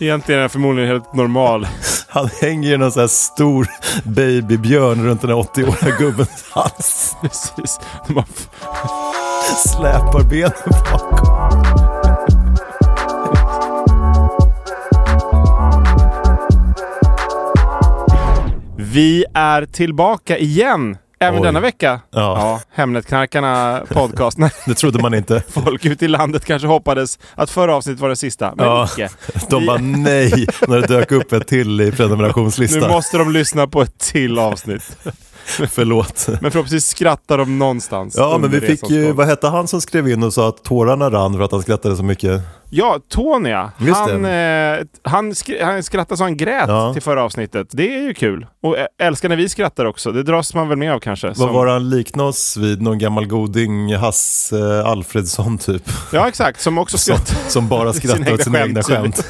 Egentligen är den förmodligen helt normal. Han hänger i någon sån här stor babybjörn runt den här 80-åriga gubbens hals. Precis. F- Släpar benen bakom. Vi är tillbaka igen. Även Oj. denna vecka. Ja. Hemnetknarkarna podcast. Nej, Det trodde man inte. folk ute i landet kanske hoppades att förra avsnittet var det sista. Men Ja. icke. De Vi- bara nej när det dök upp ett till i Nu prenumerationslistan. måste de lyssna på ett till avsnitt. Förlåt. Men förhoppningsvis skrattar de någonstans. Ja, men vi fick ju, vad hette han som skrev in och sa att tårarna rann för att han skrattade så mycket? Ja, Tony ja. Han, eh, han, skr- han skrattade så han grät Ja. till förra avsnittet. Det är ju kul. Och ä- älskar när vi skrattar också. Det dras man väl med av kanske. Vad som- var han liknade oss vid? Någon gammal goding, Hasse Alfredsson typ. Ja, exakt. Som också Som, skrattar. som bara skrattar åt sina egna skämt.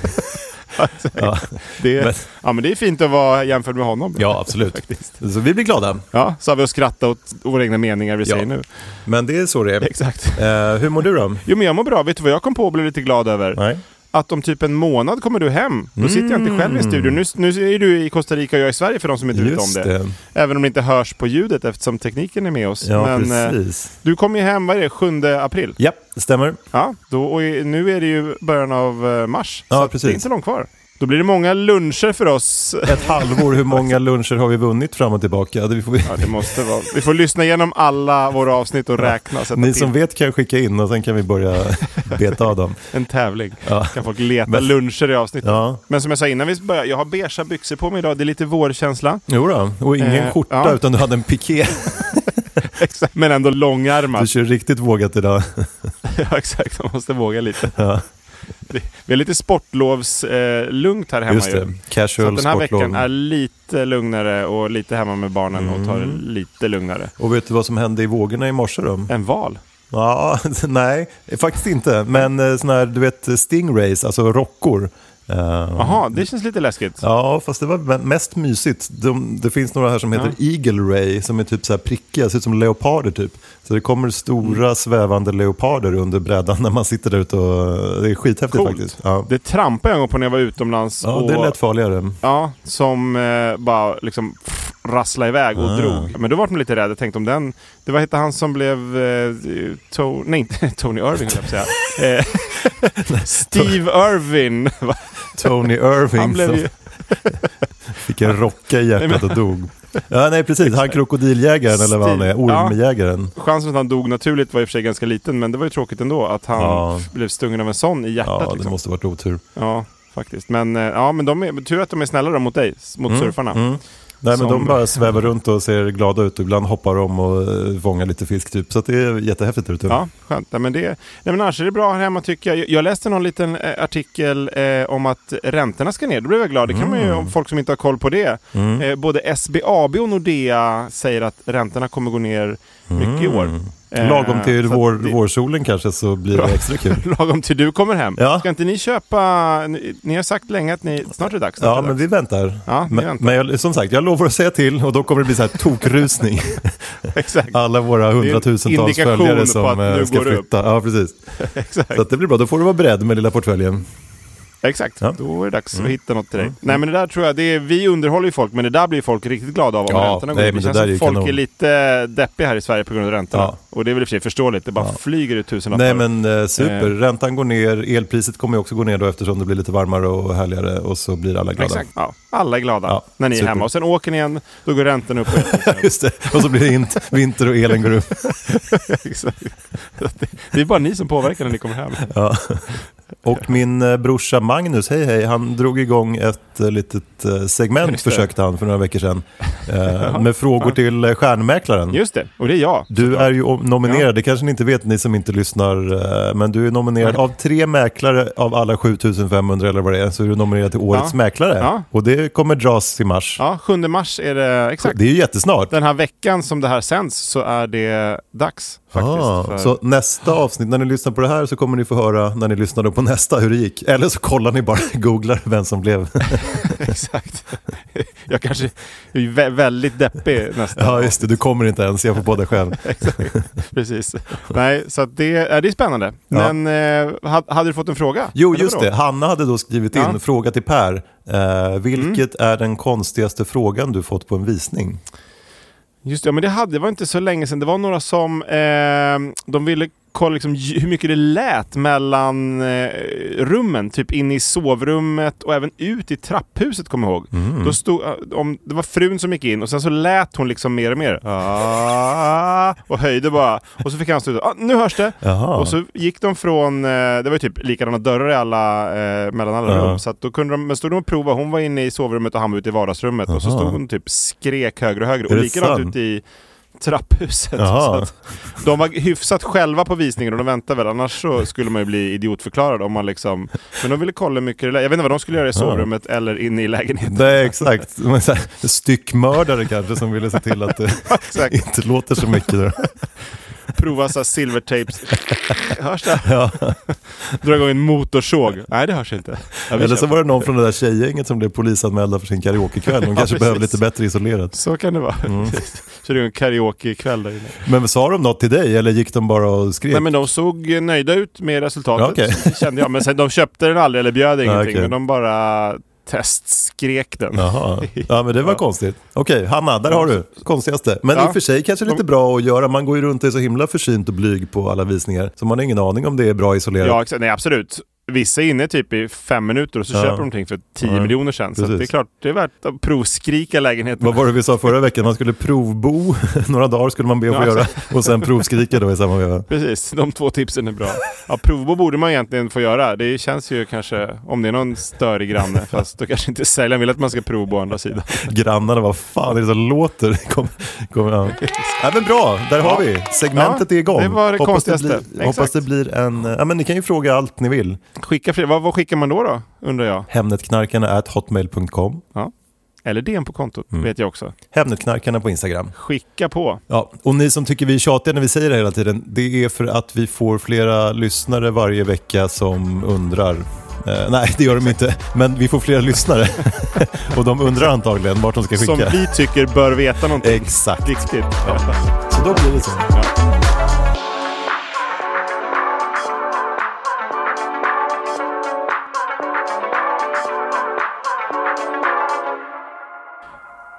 Ja. Det, Men- ja, men det är fint att vara jämförd med honom. Ja, absolut. Faktiskt. Så vi blir glada. Ja, så har vi att skratta åt våra egna meningar vi Ja. säger nu. Men det är så det är. Exakt. Eh, hur mår du då? Jo, men jag mår bra. Vet du vad jag kom på och blev lite glad över? Nej. Att om typ en månad kommer du hem. Då sitter jag inte själv i studion. Nu, nu är du i Costa Rica och jag i Sverige för de som inte vet om det. det. Även om det inte hörs på ljudet eftersom tekniken är med oss. Ja, men eh, precis. du kommer ju hem, vad är det, 7 april? Ja, det stämmer. Ja, då, och nu är det ju början av eh, mars. Ja, så precis. det är inte långt kvar. Då blir det många luncher för oss. Ett halvår, hur många luncher har vi vunnit fram och tillbaka? Det får vi... Ja, det måste vara. Vi får lyssna igenom alla våra avsnitt och räkna. Sätta Ni till som vet kan skicka in och sen kan vi börja beta av dem. en tävling. Ja. Kan folk leta Men- luncher i avsnittet. Ja. Men som jag sa innan vi började, jag har beiga byxor på mig idag. Det är lite vårkänsla. Jo då. och ingen Eh, skjorta ja. utan du hade en piké. Men ändå Du långärmat. kör riktigt vågat idag. ja, exakt. Man måste våga lite. Ja, Vi är lite sportlovslugnt eh, här hemma just ju. det. Så Casual att den här sportlov. veckan är lite lugnare och lite hemma med barnen och tar det Mm. lite lugnare. Och vet du vad som hände i vågorna i morse då? En val. Ja, nej, faktiskt inte. Men eh, sån här, du vet, stingrays, alltså rockor. Eh, Jaha, det känns lite läskigt. Ja, fast det var me- mest mysigt. De, det finns några här som heter Eagle Ray som är typ så här prickiga, ser ut som leoparder typ. Så det kommer stora Mm. svävande leoparder under brädan när man sitter där ute och det är skithäftigt Coolt. faktiskt. Ja, Det trampade jag en gång på när jag var utomlands. ja och, det är lätt farligare. Ja, som eh, bara liksom pff, rasslade iväg och Ah. drog. Men då var man lite rädd. Jag tänkte om den... Det var hette han som blev... Eh, to, nej, inte Tony Irving höll jag på att säga. Eh, Steve Irvin. Tony Irving Han blev ju... fick en rocka i hjärtat och dog. Ja, nej precis. Han krokodiljägaren eller vad han är, Steve- ja. ormjägaren. Chansen att han dog naturligt var i och för sig ganska liten, men det var ju tråkigt ändå att han Ja. blev stungen av en sån i hjärtat. Ja, det liksom. måste varit otur. Ja, faktiskt. Men, eh, ja, men de är, tur att de är snälla då mot dig, mot surfarna. Mm. Nej, men Som- de bara svävar runt och ser glada ut. Ibland hoppar de och eh, fångar lite fisk typ. Så det är jättehäftigt där ute. Ja, skönt. Nej, men, det, nej, men annars är det bra här hemma tycker jag. Jag- läste någon liten eh, artikel eh, om att räntorna ska ner. Då blev jag glad. Det kan man ju, om folk som inte har koll på det. Mm. Eh, både SBAB och Nordea säger att räntorna kommer gå ner mycket i år. Eh. Lagom till vår, det- vårsolen kanske så blir det extra kul. Lagom till du kommer hem. Ja. Ska inte ni köpa... Ni, ni har sagt länge att ni... Snart är det dags. Ja, men vi dags. väntar. Ja, vi men väntar. men jag, som sagt, jag lovar att säga till och då kommer det bli så här tokrusning. Exakt. Alla våra hundratusentals följare som eh, ska flytta. Ja, precis. Exakt. Så det blir bra. Då får du vara beredd med lilla portföljen. Exakt, Ja. då är det dags Mm. att hitta något till dig. Nej men det där tror jag, det är, vi underhåller ju folk men det där blir folk riktigt glada av om Ja, räntorna går men Det det känns är som folk kanon. är lite deppiga här i Sverige på grund av räntorna. Ja. Och det är väl i och för sig förståeligt, det bara Ja. flyger ut tusenlappar. Nej men eh, super, Eh. räntan går ner, elpriset kommer ju också gå ner då eftersom det blir lite varmare och härligare och så blir alla glada. Exakt, ja. alla är glada Ja, när ni är super. hemma. Och sen åker ni igen, då går räntorna upp. Just det, och så blir det int- vinter och elen går upp. Exakt. Det är bara ni som påverkar när ni kommer hem. Ja. Och min eh, brorsa Magnus, hej hej, han drog igång ett eh, litet eh, segment försökte han för några veckor sedan. Med frågor till stjärnmäklaren. Just det, och det är jag. Du är ju om- nominerad, det kanske ni inte vet ni som inte lyssnar, men du är nominerad av tre mäklare av alla 7500 eller vad det är, så är du nominerad till Årets Ja. mäklare. Ja. Och det kommer dras i mars. Ja, 7 mars är det, exakt. Det är ju jättesnart. Den här veckan som det här sänds så är det dags faktiskt. Ah, för- Så nästa avsnitt, när ni lyssnar på det här så kommer ni få höra när ni lyssnade på nästa hur det gick. Eller så kollar ni bara, googlar vem som blev. Exakt. Jag kanske är vä- väldigt deppig nästa Ja just det, du kommer inte ens, jag får på dig själv. Exakt. Precis. Nej, så det, är det är spännande. Ja. Men eh, ha- hade du fått en fråga? Jo Eller just vadå? det, Hanna hade då skrivit in, Ja. Mm. fråga till Per. Eh, vilket är den konstigaste frågan du fått på en visning? Just det, ja, men det, hade, det var inte så länge sedan. Det var några som eh, de ville kolla liksom, hur mycket det lät mellan eh, rummen. Typ in i sovrummet och även ut i trapphuset, kommer jag ihåg. Mm. Då stod, eh, om, det var frun som gick in och sen så lät hon liksom mer och mer. Ah, och höjde bara. Och så fick han stå. Ah, nu hörs det! Jaha. Och så gick de från, eh, det var ju typ likadana dörrar i alla, eh, mellan alla Ja. rum. Så då kunde de, men stod de och provade, hon var inne i sovrummet och han var ute i vardagsrummet. Och så stod hon typ skrek högre och högre. Är Och likadant sant? ute i trapphuset. Att de var hyfsat själva på visningen och de väntade väl, annars så skulle man ju bli idiotförklarad om man liksom... Men de ville kolla hur mycket det lät. Jag vet inte vad de skulle göra i sovrummet eller inne i lägenheten. Nej exakt, Men så här, styckmördare kanske som ville se till att det inte låter så mycket. Där. Prova så här silvertapes. Hörs det? Ja. Dra igång en motorsåg. Nej, det hörs inte. Ja, Eller så var det någon från det där tjejgänget som blev polisanmälda för sin karaokekväll. De kanske precis. behöver lite bättre isolerat. Så kan det vara. Mm. Körde igång en karaoke-kväll där inne. Men sa de något till dig eller gick de bara och skrek? Nej men de såg nöjda ut med resultatet, Ja, det kände jag. Men sen, de köpte den aldrig eller bjöd ingenting, okej. men de bara testskrek den. Jaha, ja men det var Ja. konstigt. Okej, Hanna, där har du konstigaste. Men Ja. i och för sig kanske lite bra att göra. Man går ju runt och är så himla försynt och blyg på alla visningar. Så man har ingen aning om det är bra isolerat. Ja. Nej, absolut. Vissa är inne typ i fem minuter och så Ja. köper de någonting för 10 Ja, miljoner sen. Så det är klart, det är värt att provskrika lägenheten. Vad var det vi sa förra veckan? Man skulle provbo några dagar skulle man be att få Ja, göra. Och sen provskrika då i samma veva. Precis, de två tipsen är bra. Ja, provbo borde man egentligen få göra. Det känns ju kanske, om det är någon störig granne, fast då kanske inte säljaren vill att man ska provbo å andra sidan. Grannarna, vad fan är det som låter? Kom, kom, ja. ja, men bra, där har vi. Segmentet är igång. det var det hoppas, det konstigaste. blir, hoppas det blir en... Ja, men ni kan ju fråga allt ni vill. Skicka fler. Vad, vad skickar man då då, undrar jag? Hemnetknarkarna at hotmail.com. Eller DN på kontot, Mm. vet jag också. Hemnetknarkarna på Instagram. Skicka på. Ja, och ni som tycker vi är tjatiga när vi säger det hela tiden, det är för att vi får flera lyssnare varje vecka som undrar. Eh, nej, det gör de inte, men vi får flera lyssnare. och de undrar antagligen vart de ska skicka. Som vi tycker bör veta någonting. Exakt. Viktigt. Så då blir det så.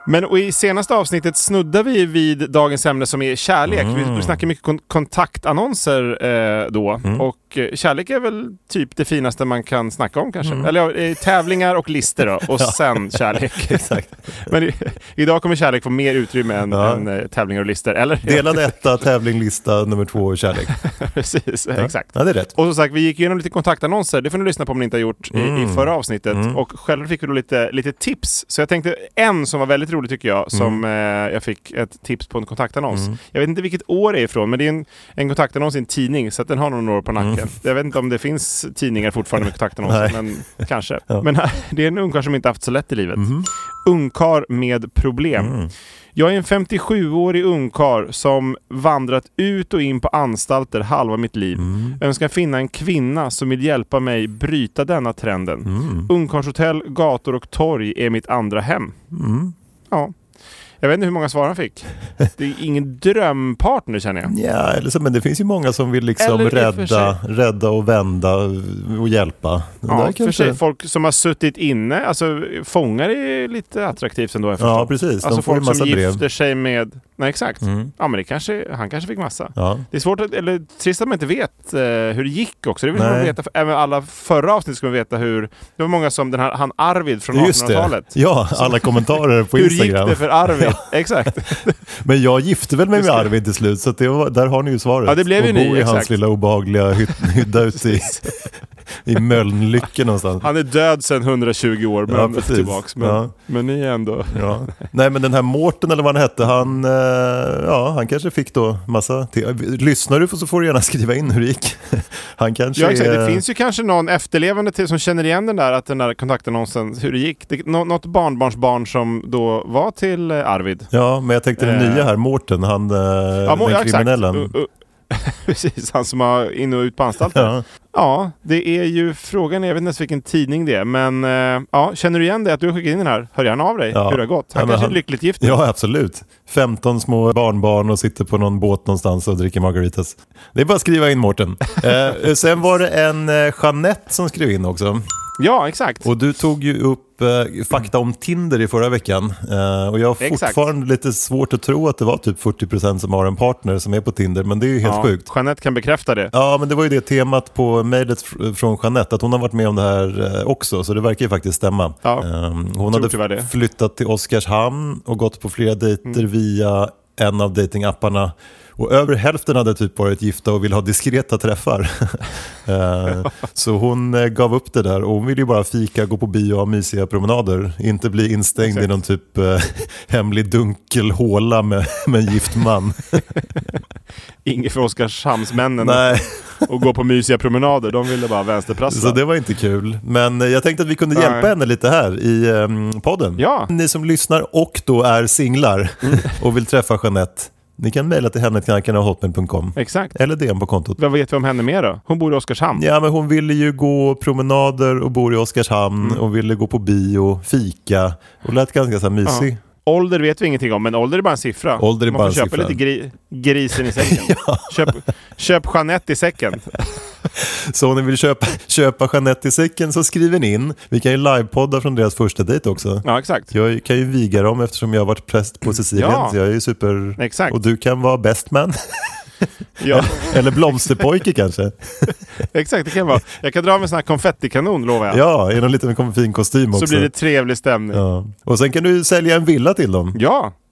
Men och i senaste avsnittet snuddar vi vid dagens ämne som är kärlek. Mm. Vi, vi snackar mycket kon- kontaktannonser eh, då. Mm. Och eh, kärlek är väl typ det finaste man kan snacka om kanske. Mm. Eller ja, eh, tävlingar och listor då. Och sen kärlek. Exakt. Men i, idag kommer kärlek få mer utrymme än, Ja. än eh, tävlingar och listor. Eller? Delad etta, tävling, lista, nummer två, kärlek. Precis, Ja. exakt. Ja, det är rätt. Och som sagt, vi gick igenom lite kontaktannonser. Det får ni lyssna på om ni inte har gjort i, i Mm. förra avsnittet. Mm. Och själva fick vi då lite, lite tips. Så jag tänkte en som var väldigt rolig tycker jag, som eh, jag fick ett tips på en kontaktannons. Mm. Jag vet inte vilket år det är ifrån, men det är en, en kontaktannons i en tidning, så att den har några år på nacken. Mm. Jag vet inte om det finns tidningar fortfarande med kontaktannonser, Nej. men kanske. Ja. Men här, det är en ungkarl som inte haft så lätt i livet. Mhm. Ungkar med problem. Mm. Jag är en 57-årig ungkar som vandrat ut och in på anstalter halva mitt liv. Mm. Önskar finna en kvinna som vill hjälpa mig bryta denna trenden. Mm. Ungkarlshotell, gator och torg är mitt andra hem. Mm. Ja. Jag vet inte hur många svar han fick. Det är ingen drömpartner känner jag. Ja, eller så, men det finns ju många som vill liksom rädda, rädda och vända och hjälpa. Det Ja, för kanske- sig, folk som har suttit inne, alltså fångar är lite attraktivt ändå. Ja, precis. De Alltså folk massa som brev. gifter sig med... Nej, exakt. Mm. Ja, men det kanske, han kanske fick massa. Ja. Det är svårt att, eller trist att man inte vet eh, hur det gick också. Det vill man veta, för även alla förra avsnitt ska man veta hur... Det var många som den här, han Arvid från Just det. 1800-talet. Ja, alla kommentarer på Hur gick Instagram. det för Arvid? Exakt. Men jag gifte väl mig med Arvid till slut, så var, där har ni ju svaret. Ja, det blev ju och ni, i hans exakt. lilla obehagliga hy- hydda ute i, i Mölnlycke någonstans. Han är död sedan 120 år, men Ja, tillbaks. Men, Ja. men ni är ändå... Ja. Nej men den här Mårten eller vad han hette, han, eh, ja, han kanske fick då massa... Lyssnar du så får du gärna skriva in hur det gick. Han kanske Ja, exakt. är- Det finns ju kanske någon efterlevande till som känner igen den där, att den där kontaktannonsen, hur det gick. Det, nå, något barnbarnsbarn som då var till eh, Arvid. Ja, men jag tänkte den Eh. nya här, Mårten, han eh, Ja, må- den ja, kriminellen. Uh, uh, Precis, han som har in och ut på anstalten. Ja. Ja. det är ju frågan, jag vet inte ens vilken tidning det är, men eh, ja, känner du igen det att du har skickat in den här? Hör gärna av dig Ja. hur det har gått. Han Ja, kanske han- är lyckligt gift ja, absolut. 15 små barnbarn och sitter på någon båt någonstans och dricker margaritas. Det är bara att skriva in Mårten. Eh, sen var det en eh, Jeanette som skrev in också. Ja, exakt. Och du tog ju upp eh, fakta om Tinder i förra veckan. Eh, och jag har Exakt. fortfarande lite svårt att tro att det var typ 40% som har en partner som är på Tinder, men det är ju helt ja, sjukt. Jeanette kan bekräfta det. Ja, men det var ju det temat på mejlet fr- från Jeanette, att hon har varit med om det här eh, också, så det verkar ju faktiskt stämma. Ja, Ehm, hon hade flyttat till Oskarshamn och gått på flera dejter Mm. via en av datingapparna. Och över hälften hade typ varit gifta och ville ha diskreta träffar. Eh, så hon eh, gav upp det där och hon ville ju bara fika, gå på bio och ha mysiga promenader. Inte bli instängd Exakt. i någon typ eh, hemlig dunkel håla med, med en gift man. Inget för Oskarshamnsmännen Nej. och gå på mysiga promenader. De ville bara vänsterprassa. Så det var inte kul. Men jag tänkte att vi kunde Nej. hjälpa henne lite här i um, podden. Ja. Ni som lyssnar och då är singlar och vill träffa Jeanette, ni kan mejla till henne till hotmail.com Exakt. eller DM på kontot. Vad vet vi om henne mer då? Hon bor i Oskarshamn. Ja, men hon ville ju gå promenader och bor i Oskarshamn Mm. och ville gå på bio, fika och lät ganska så här mysig. Ålder vet vi ingenting om, men ålder är bara en siffra. Ålder är Man bara får en köpa siffra. lite gri grisen i säcken. köp, köp Jeanette i säcken. Så om ni vill köpa, köpa Jeanette i säcken så skriver ni in. Vi kan ju livepodda från deras första dejt också. Ja, exakt. Jag kan ju viga dem eftersom jag har varit präst på Sicilien. Ja. Så jag är super... Exakt. Och du kan vara best man. Ja, Eller blomsterpojke kanske. exakt, det kan vara. Jag kan dra med en sån här konfettikanon, lovar jag. Ja, i någon liten fin kostym också. Så blir det trevlig stämning. Ja. ja. Och sen kan du sälja en villa till dem.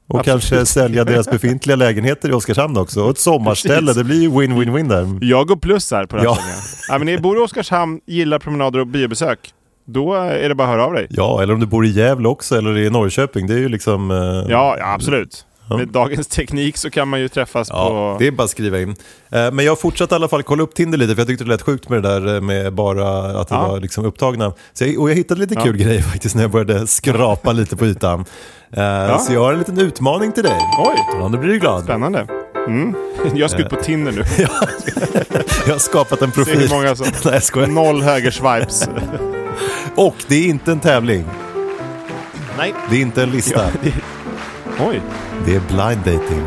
Och absolut. kanske sälja deras befintliga lägenheter i Oskarshamn också. Och ett sommarställe, Precis. det blir ju win-win-win där. Jag går plus här på Ja. här ja. men Ni bor i Oskarshamn, gillar promenader och biobesök. Då är det bara att höra av dig. Ja, eller om du bor i Gävle också eller i Norrköping. Det är ju liksom... eh, Ja, ja absolut. Med dagens teknik så kan man ju träffas Ja, på... det är bara att skriva in. Eh, Men jag fortsatte i alla fall kolla upp Tinder lite, för jag tyckte det lät sjukt med det där eh, med bara att det Ja. var liksom upptagna. Så jag, och jag hittade lite Ja. kul grejer faktiskt när jag började skrapa lite på ytan. Eh, Så jag har en liten utmaning till dig. Oj, Ja, nu blir du glad. spännande. Mm. Jag ska ut på Tinder nu. Jag har skapat en Se hur profil. många som... Nej, jag skojar. Noll högerswipes. Och det är inte en tävling. Nej. Det är inte en lista. Ja, det... Oj. Det är blind dating.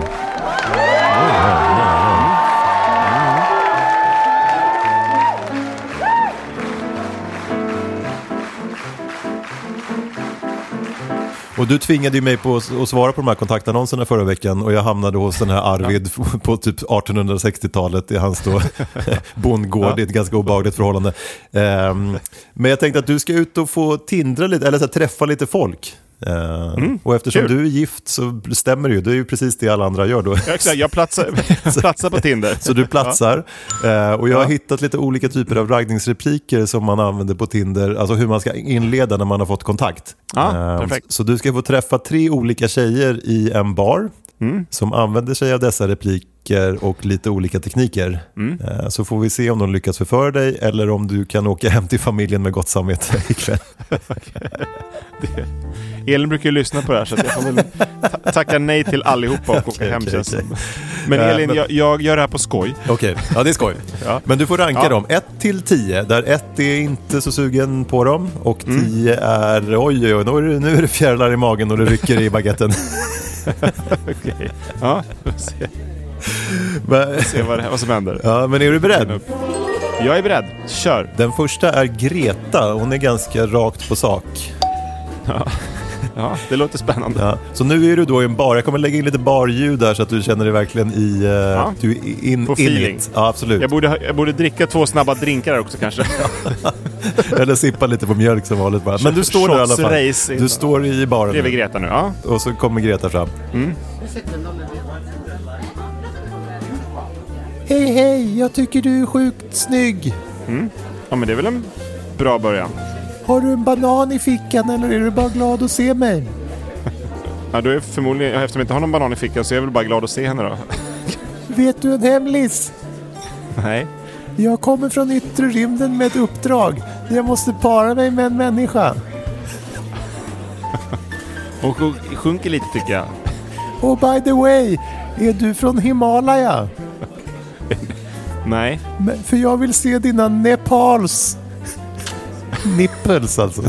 Och du tvingade ju mig på att svara på de här kontaktannonserna förra veckan och jag hamnade hos den här Arvid på typ 1860-talet i hans då bondgård i ett ganska obehagligt förhållande. Ehm, men jag tänkte att du ska ut och få tindra lite, eller så här, träffa lite folk. Ehm, och eftersom kul. du är gift så stämmer det ju, det är ju precis det alla andra gör då. Ja, exakt. Jag platsar, platsar på Tinder. Så du platsar. Eh, och jag har Ja. hittat lite olika typer av raggningsrepliker som man använder på Tinder. Alltså hur man ska inleda när man har fått kontakt. Ja, Eh, perfekt. Så du ska få träffa tre olika tjejer i en bar Mm. som använder sig av dessa repliker och lite olika tekniker. Mm. Eh, Så får vi se om de lyckas förföra dig eller om du kan åka hem till familjen med gott samvete ikväll. Elin brukar ju lyssna på det här så jag får väl ta- tacka nej till allihopa och åka hem okej. som. Men Eh, Elin, jag, jag gör det här på skoj. Okej, ja det är skoj. Ja. Men du får ranka Ja. dem. 1 till 10, där 1 är inte så sugen på dem och Mm. 10 är oj oj oj, nu är det, nu är det fjärilar i magen och det rycker i baguetten. Okej. Ja, vi får se, Men, se vad, det, vad som händer. ja, men är du beredd? Jag är beredd. Kör. Den första är Greta. Hon är ganska rakt på sak. Ja, det låter spännande. Ja. Så nu är du då i en bar. Jag kommer lägga in lite barljud där så att du känner dig verkligen i... Uh, du är in, På in feeling. it. Ja, absolut. Jag borde, jag borde dricka två snabba drinkar här också kanske. Eller sippa lite på mjölk som vanligt bara. Men du står där i alla fall. Du står i baren Bredvid. Greta nu. Ja. och så kommer Greta fram. Hej hej, jag tycker du är sjukt snygg. ja, men det är väl en bra början. Har du en banan i fickan eller är du bara glad att se mig? Ja, då är förmodligen, eftersom jag inte har någon banan i fickan så är jag väl bara glad att se henne då. Vet du en hemlis? Nej. Jag kommer från yttre rymden med ett uppdrag. Jag måste para mig med en människa. Hon sjunk- sjunker lite tycker jag. Och by the way, är du från Himalaya? Nej. Men- För jag vill se dina Nepals. Nipples alltså.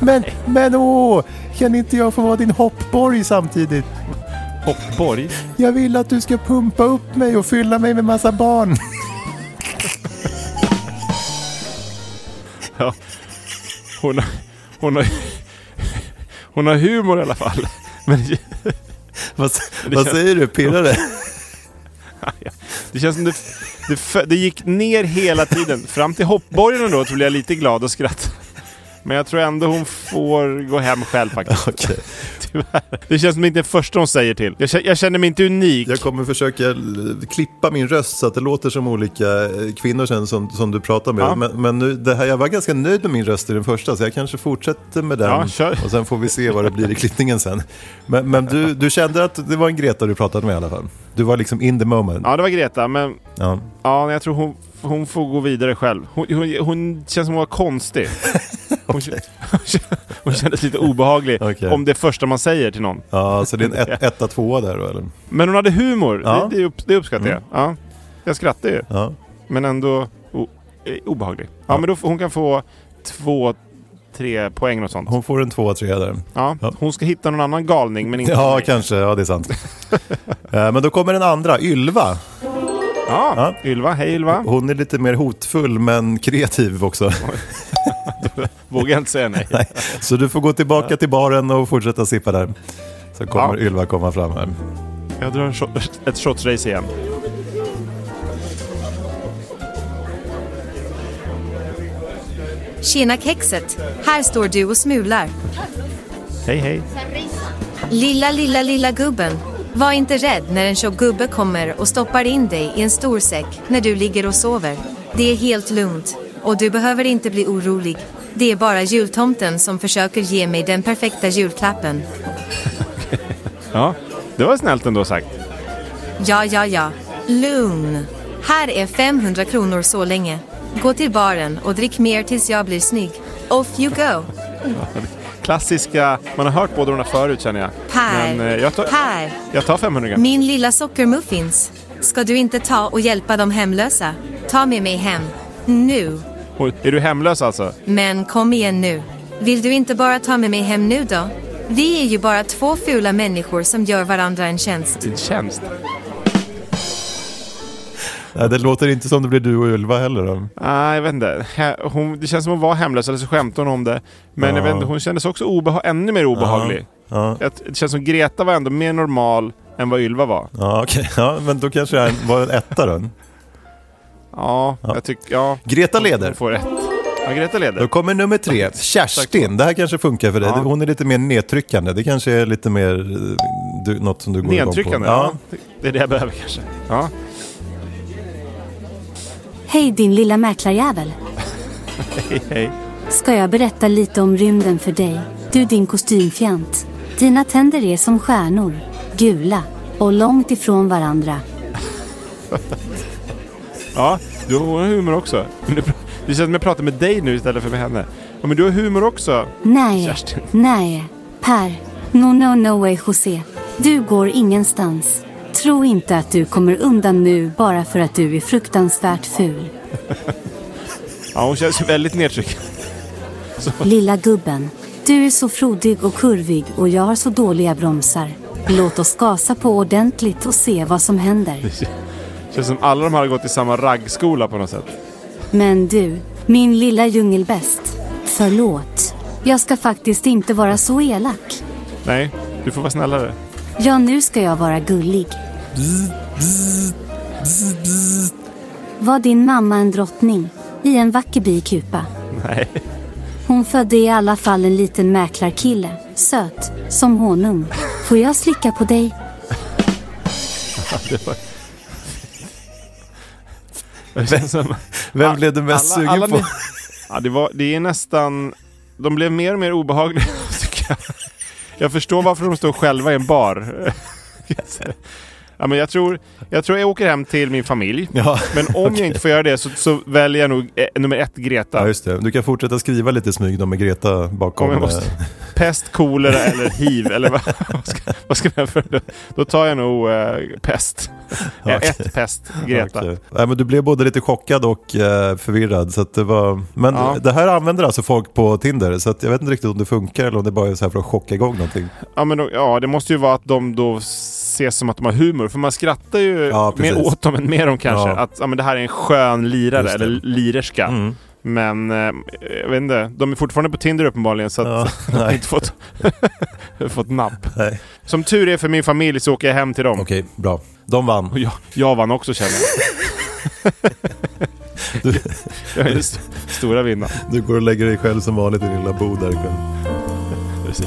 Men, men åh, kan inte jag få vara din hoppborg samtidigt? Hoppborg. Jag vill att du ska pumpa upp mig och fylla mig med massa barn. Ja. Hon, har, hon, har, hon har humor i alla fall. Men vad vad säger du, pirrar det? Det känns som det, det, det gick ner hela tiden. Fram till hoppborgen då så blev jag lite glad och skrattade. Men jag tror ändå hon får gå hem själv faktiskt. Okej. Tyvärr. Det känns som det inte är första hon säger till. Jag, kä- jag känner mig inte unik. Jag kommer försöka klippa min röst så att det låter som olika eh, kvinnor sen som, som du pratar med. Ja. Men, men nu, det här, jag var ganska nöjd med min röst i den första så jag kanske fortsätter med den. Ja, kör. Och sen får vi se vad det blir i klippningen sen. Men, men du, du kände att det var en Greta du pratade med i alla fall? Du var liksom in the moment? Ja, det var Greta, men Ja. ja, jag tror hon, hon får gå vidare själv. Hon, hon, hon känns som hon var konstig. Hon, hon kändes lite obehaglig Okej. om det första man säger till någon. Ja, så det är en ett, etta, tvåa där då eller? Men hon hade humor, Ja. Mm. det, det, upp, det uppskattar jag. Ja. Jag skrattar ju, Ja. men ändå o, eh, obehaglig. Ja, men då, hon kan få två, tre poäng och sånt. Hon får en tvåa, trea där. Ja, Ja. hon ska hitta någon annan galning, men inte Ja, mig. kanske. Ja, det är sant. Eh, men då kommer den andra, Ylva. Ja, Ja. Ylva, hej Ylva. Hon är lite mer hotfull men kreativ också. Vågar inte säga nej. Nej, så du får gå tillbaka till baren och fortsätta sippa där. Så kommer Ja. Ylva komma fram här. Jag drar en shot, ett shotsrace igen. Tjena kexet, här står du och smular. Hej hej. Lilla, lilla, lilla gubben. Var inte rädd när en tjock gubbe kommer och stoppar in dig i en stor säck när du ligger och sover. Det är helt lugnt. Och du behöver inte bli orolig. Det är bara jultomten som försöker ge mig den perfekta julklappen. Ja, det var snällt ändå sagt. Ja, ja, ja. Lugn. Här är 500 kronor så länge. Gå till baren och drick mer tills jag blir snygg. Off you go. Klassiska, man har hört båda de här förut känner jag. Per. Men eh, jag tar, Per. jag tar 500 gram. Min lilla sockermuffins. Ska du inte ta och hjälpa de hemlösa? Ta med mig hem. Nu. Oj, Är du hemlös alltså? Men kom igen nu. Vill du inte bara ta med mig hem nu då? Vi är ju bara två fula människor som gör varandra en tjänst. Din tjänst? Nej, det låter inte som det blir du och Ylva heller. Nej, jag vet inte. Hon, det känns som hon var hemlös, eller så skämtade hon om det. Men Ja. jag vet inte, hon kändes också obeha- ännu mer obehaglig. Ja, Jag- Det känns som Greta var ändå mer normal än vad Ylva var. ja okej. Ja, men då kanske jag var en etta då. Ja, Ja. jag tycker... Ja, Greta hon leder. får rätt. Ja, Greta leder. Då kommer nummer tre, Kerstin. Det här kanske funkar för dig. Ja. Hon är lite mer nedtryckande. Det kanske är lite mer eh, du, något som du går igång på. Nedtryckande? Ja. det- Det är det jag behöver kanske. Ja. Hej din lilla mäklarjävel. Hej, hej. Ska jag berätta lite om rymden för dig? Du din kostymfjant. Dina tänder är som stjärnor. Gula. Och långt ifrån varandra. Ja, du har humor också. Det känns som jag pratar med dig nu istället för med henne. Ja, men du har humor också. Nej. Kerstin. Nej. Per. No no no way José. Du går ingenstans. Tro inte att du kommer undan nu bara för att du är fruktansvärt ful. Ja, hon känns väldigt nedtryckande. Lilla gubben. Du är så frodig och kurvig och jag har så dåliga bromsar. Låt oss gasa på ordentligt och se vad som händer. Känns som alla de här har gått i samma raggskola på något sätt. Men du, min lilla djungelbäst. Förlåt. Jag ska faktiskt inte vara så elak. Nej, du får vara snällare. Ja, nu ska jag vara gullig. Var din mamma en drottning? I en vacker bikupa? Nej. Hon födde i alla fall en liten mäklarkille. Söt, som honung. Får jag slicka på dig? Det som... Vem blev du mest alla, sugen alla på? ni- Ja, det, var, det är nästan... De blev mer och mer obehagliga, tycker jag. Jag förstår varför de står själva i en bar. Ja, men jag, tror, jag tror jag åker hem till min familj. Ja, Men om jag inte får göra det så, så väljer jag nog eh, nummer ett Greta. ja, just det. Du kan fortsätta skriva lite smyg då med Greta bakom. Om jag måste. Pest, kolera eller hiv. Eller vad, vad, ska, vad ska jag för? Då, då tar jag nog eh, pest. Eh, Okej. Ett pest, Greta. Okej. Nej, men du blev både lite chockad och eh, förvirrad. Så det var... Men Ja. det här använder alltså folk på Tinder. Så att jag vet inte riktigt om det funkar eller om det bara är så här för att chocka igång någonting. Ja, men då, ja, det måste ju vara att de då ses som att de har humor. För man skrattar ju Ja, mer åt dem än med dem kanske. Ja. Att ja, men det här är en skön lirare eller lirerska. Mm. Men eh, jag vet inte, de är fortfarande på Tinder uppenbarligen så att Ja, de har inte fått, fått napp. Nej. Som tur är för min familj så åker jag hem till dem. Okej, bra. De vann. Och jag, jag vann också känner jag. Du, Jag är den st- stora vinnaren. du går och lägger dig själv som vanligt i din lilla bod där ikväll. Precis.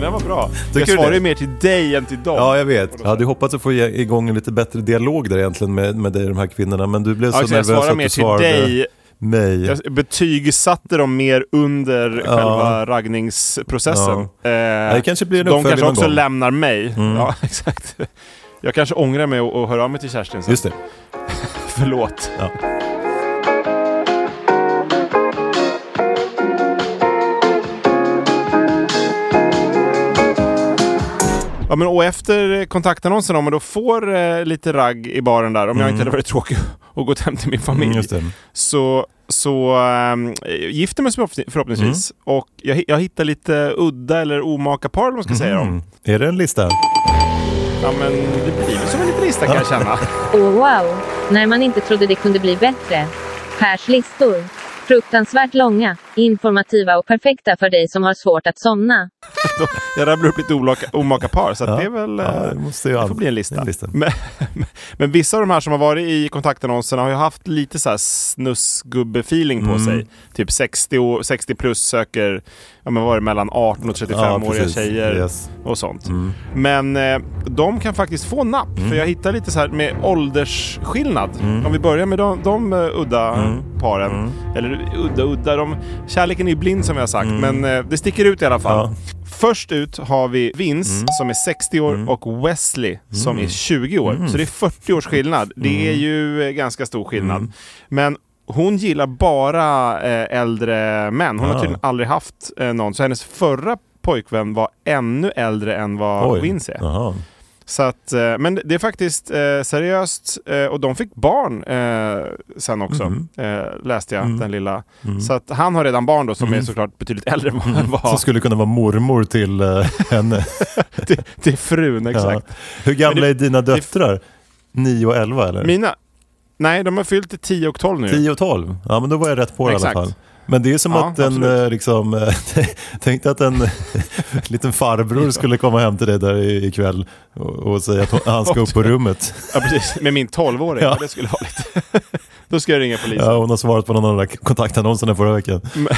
men den var bra. Tycker jag svarar ju mer till dig än till dem. Ja, jag vet. Jag hade hoppats att få igång en lite bättre dialog där egentligen med, med dig och de här kvinnorna. Men du blev så så jag nervös svarar att mer du till svarade dig. mig. Jag betygsatte dem mer under Ja. själva raggningsprocessen. Ja. Eh, det kanske blir en de uppföljning kanske någon också gång. lämnar mig. Ja, exakt. Jag kanske ångrar mig och, och hör av mig till Kerstin sen. Just det. Förlåt. Ja. Ja, men och efter kontaktannonsen om man då får eh, lite ragg i baren där, om jag inte hade varit tråkig och gått hem till min familj, Mm, just det. så, så ähm, gifter mig förhoppning- förhoppningsvis. Och jag, jag hittar lite udda eller omaka par, vad man ska säga om. Mm. Är det en lista? Ja, men det blir väl som en liten lista kan jag känna. Åh wow, när man inte trodde det kunde bli bättre. Pers listor. Fruktansvärt långa, informativa och perfekta för dig som har svårt att somna. Jag rabblar upp lite olaka, omaka par, så att Ja. det är väl... Ja, eh, det måste ju det får bli en lista. en lista. Men, men vissa av de här som har varit i kontaktannonserna har ju haft lite så här snussgubbe-feeling Mm. på sig. Typ 60, och, 60 plus söker, ja men vad var det, mellan 18 och 35-åriga precis. tjejer Yes. och sånt. Mm. Men eh, de kan faktiskt få napp, för jag hittar lite så här med åldersskillnad. Om vi börjar med de, de eh, udda Mm. paren. Mm. Eller udda, udda. De, kärleken är ju blind som jag har sagt, men eh, det sticker ut i alla fall. Ja. Först ut har vi Vince Mm. som är 60 år och Wesley som är 20 år. Mm. Så det är 40 års skillnad. Det är ju ganska stor skillnad. Mm. Men hon gillar bara eh, äldre män. Hon har Ah. tydligen aldrig haft eh, någon. Så hennes förra pojkvän var ännu äldre än vad Oj. Vince är. Jaha. Så att, eh, men det är faktiskt eh, seriöst eh, och de fick barn eh, sen också, eh, läste jag, Mm. den lilla. Mm. Så att han har redan barn då som Mm. är såklart betydligt äldre än vad han var. Som skulle kunna vara mormor till henne. till, till frun, exakt. Ja. Hur gamla det- är dina döttrar? 9 och 11 eller? Mina? Nej, de har fyllt 10 och 12 nu. 10 och 12? Ja men då var jag rätt på det i alla fall. Men det är som Ja, att en, eh, liksom, eh, tänk att en liten farbror skulle komma hem till dig där ikväll och, och säga att han ska upp på rummet. Ja, precis. Med min 12-åring. Ja. Ja. Det skulle vara lite... Då ska jag ringa polisen. Ja, hon har svarat på någon av de där kontaktannonserna förra veckan. Men,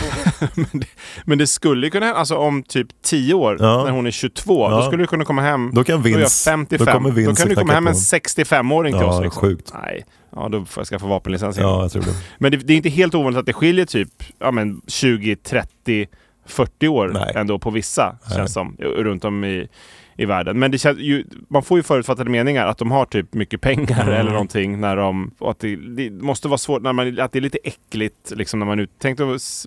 det, men det skulle ju kunna hända, alltså om typ 10 år, Ja. när hon är 22, Ja. då skulle du kunna komma hem, Då kan då Vince, 55. då kommer Vince då kan du komma hem knacka en på. 65-åring till Ja, oss. Liksom. sjukt. Nej, ja, då får jag skaffa vapenlicens igen. Ja, jag tror det. Men det, det är inte helt ovanligt att det skiljer typ ja, men 20, 30, 40 år Nej. ändå på vissa, Nej. känns som, runt om i, i världen. Men det känns ju, man får ju förutfattade meningar att de har typ mycket pengar Mm. eller någonting när de... Att det, det måste vara svårt, när man, att det är lite äckligt liksom när man är ute. Tänk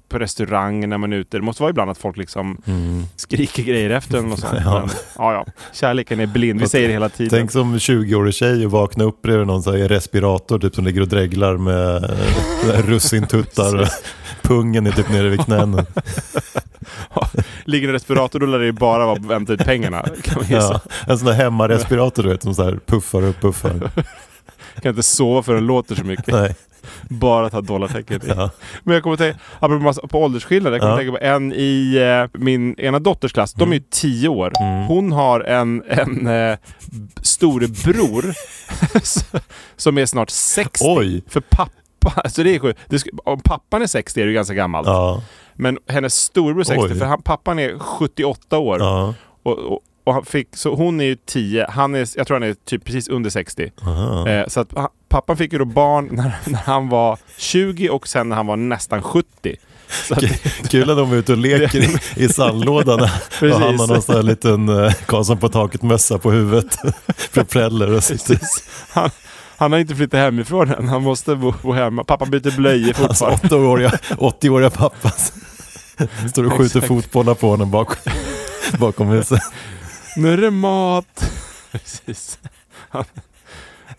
på restaurang när man är ute. Det måste vara ibland att folk liksom Mm. skriker grejer efter en och sånt. Ja. Men, ja, ja. Kärleken är blind, vi säger det hela tiden. Tänk som 20-årig tjej och vakna upp bredvid någon så här, respirator typ som ligger och dreglar med russintuttar. Pungen är typ nere vid knäna. Ligger i respirator, då lär det ju bara vara att hämta ut pengarna. Kan. Ja, en sån där hemmarespirator du vet som så här puffar och puffar. Kan inte sova för den låter så mycket. Nej. Bara ta dollartecken i. Ja. Men jag kommer att tänka, apropå på åldersskillnad, jag kommer Ja. att tänka på en i eh, min ena dotters klass, de är ju 10 år. Mm. Hon har en, en eh, storebror som är snart 60. Oj! För pappa, alltså det är sjukt. Om pappan är 60 är det ju ganska gammalt. Ja, Men hennes storebror är 60, Oj. för han, pappan är 78 år. Och, och, och han fick, så hon är ju 10, han är, jag tror han är typ precis under 60. Aha. Eh, så att pappan fick ju då barn när, när han var 20 och sen när han var nästan 70. Så att, Kul att de är ute och leker i, i sandlådan och han har någon sån här liten eh, Karlsson på taket-mössa på huvudet. Propeller och precis. Han, han har inte flyttat hemifrån än, han måste bo, bo hemma. Pappa byter blöjor Alltså fortfarande. 80-åriga, 80-åriga pappa står och skjuter fotbollar på honom bakom, bakom huset. Nu är det mat! Precis.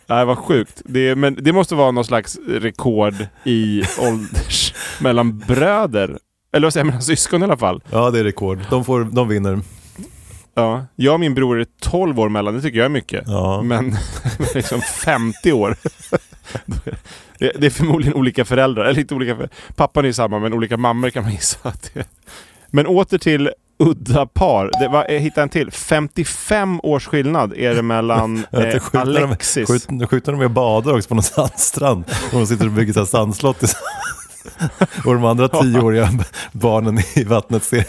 Nej, vad sjukt. Det, men det måste vara någon slags rekord i ålders... mellan bröder. Eller vad säger jag, mellan syskon i alla fall. Ja, det är rekord. De, får, de vinner. Ja, jag och min bror är 12 år mellan, det tycker jag är mycket. Ja. Men liksom 50 år. Det, det är förmodligen olika föräldrar, eller inte olika föräldrar. Pappan är ju samma, men olika mammor kan man gissa att det är. Men åter till udda par. Det var, jag hittade en till. 55 års skillnad är det mellan eh, skjuter de- Alexis... Skjuter, skjuter de med badar också på någon sandstrand. Och de sitter och bygger här sandslott tillsammans. Och de andra tioåriga barnen i vattnet ser,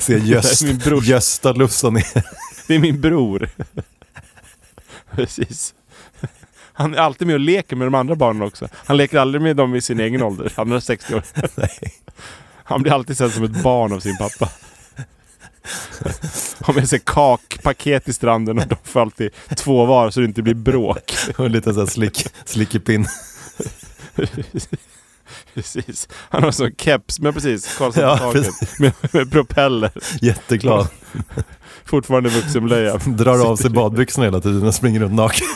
ser göst, min brors- Gösta lufsa ner. Det är min bror. Precis. Han är alltid med och leker med de andra barnen också. Han leker aldrig med dem i sin egen ålder. Han är 60 år. Han blir alltid sedd som ett barn av sin pappa. Har med sig kakpaket i stranden och de får alltid två var så det inte blir bråk. Och en liten så här slick, slickepinn. Precis. Han har sån keps, men precis, Karlsson Ja, taket. Med, med propeller. Jätteglad. Fortfarande vuxenblöja. Drar av sig badbyxorna hela tiden och springer runt naken.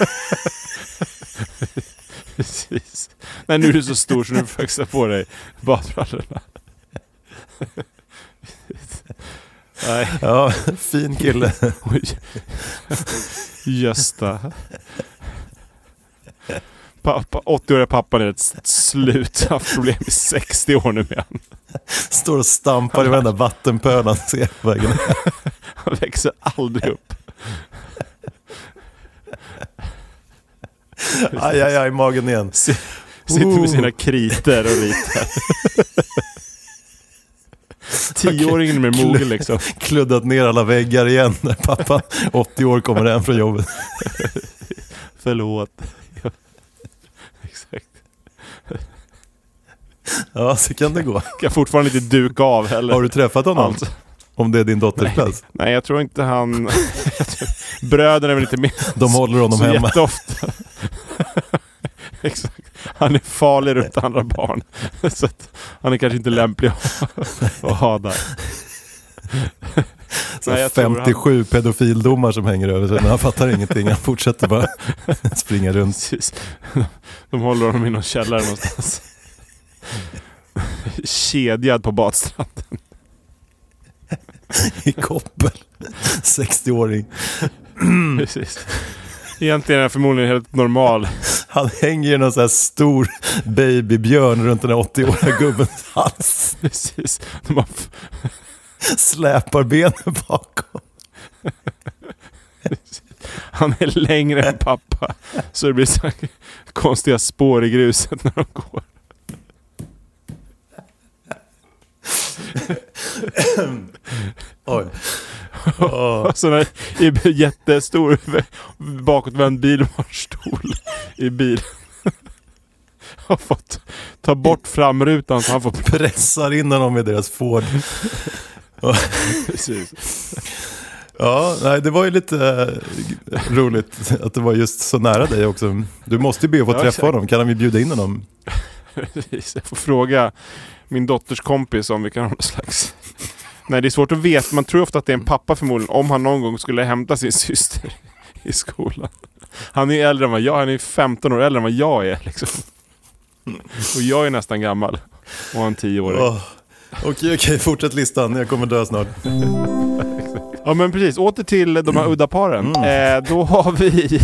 Precis. Nej, nu är du så stor så nu får sätta på dig badbrallorna. Nej, Ja, fin kille. Gösta. Pappa, 80-åriga pappan är ett slut. Han har haft problem i 60 år nu med han. Står och stampar i varenda vattenpöl han ser på vägen. Han växer aldrig upp. Aj, aj, aj, magen igen. Si- Sitter med sina kriter och ritar. Tioåringen med mogen liksom. Kluddat ner alla väggar igen när pappa 80 år kommer hem från jobbet. Förlåt. Ja. Exakt. Ja, så kan det gå. Kan fortfarande inte duka av heller. Har du träffat honom? Alltså. Om det är din dotters klass? Nej, jag tror inte han... Bröderna är väl inte med De håller honom så hemma. jätteofta. Exakt. Han är farlig runt andra barn. Så han är kanske inte lämplig att, att ha där. Så Nej, jag tror 57 pedofildomar som hänger över sig, men han fattar ingenting. Han fortsätter bara springa runt Precis. De håller honom i någon källare någonstans. Kedjad på badstranden. i koppel. 60-åring. Precis. Egentligen är han förmodligen helt normal. Han hänger i någon sån här stor babybjörn runt den här 80-åriga gubbens hals. Precis. De Släpar benen bakom. Han är längre än pappa. Så det blir så konstiga spår i gruset när de går. Oj. Och så där, i jättestor bakåtvänd bilbarnstol i bilen. Har fått ta bort framrutan så han får Pressar in honom i deras Ford. precis. Ja, nej, det var ju lite eh, roligt att det var just så nära dig också. Du måste ju be att få Ja, träffa honom. Kan vi bjuda in honom? Precis. Jag får fråga min dotters kompis om vi kan ha någon slags... Nej, det är svårt att veta. Man tror ofta att det är en pappa förmodligen om han någon gång skulle hämta sin syster i skolan. Han är äldre än vad jag Han är 15 år äldre än vad jag är. Liksom. Och jag är nästan gammal. Och han 10 år. Okej, okej, fortsätt listan. Jag kommer dö snart. Ja men precis, åter till de här udda paren. Eh, då har vi...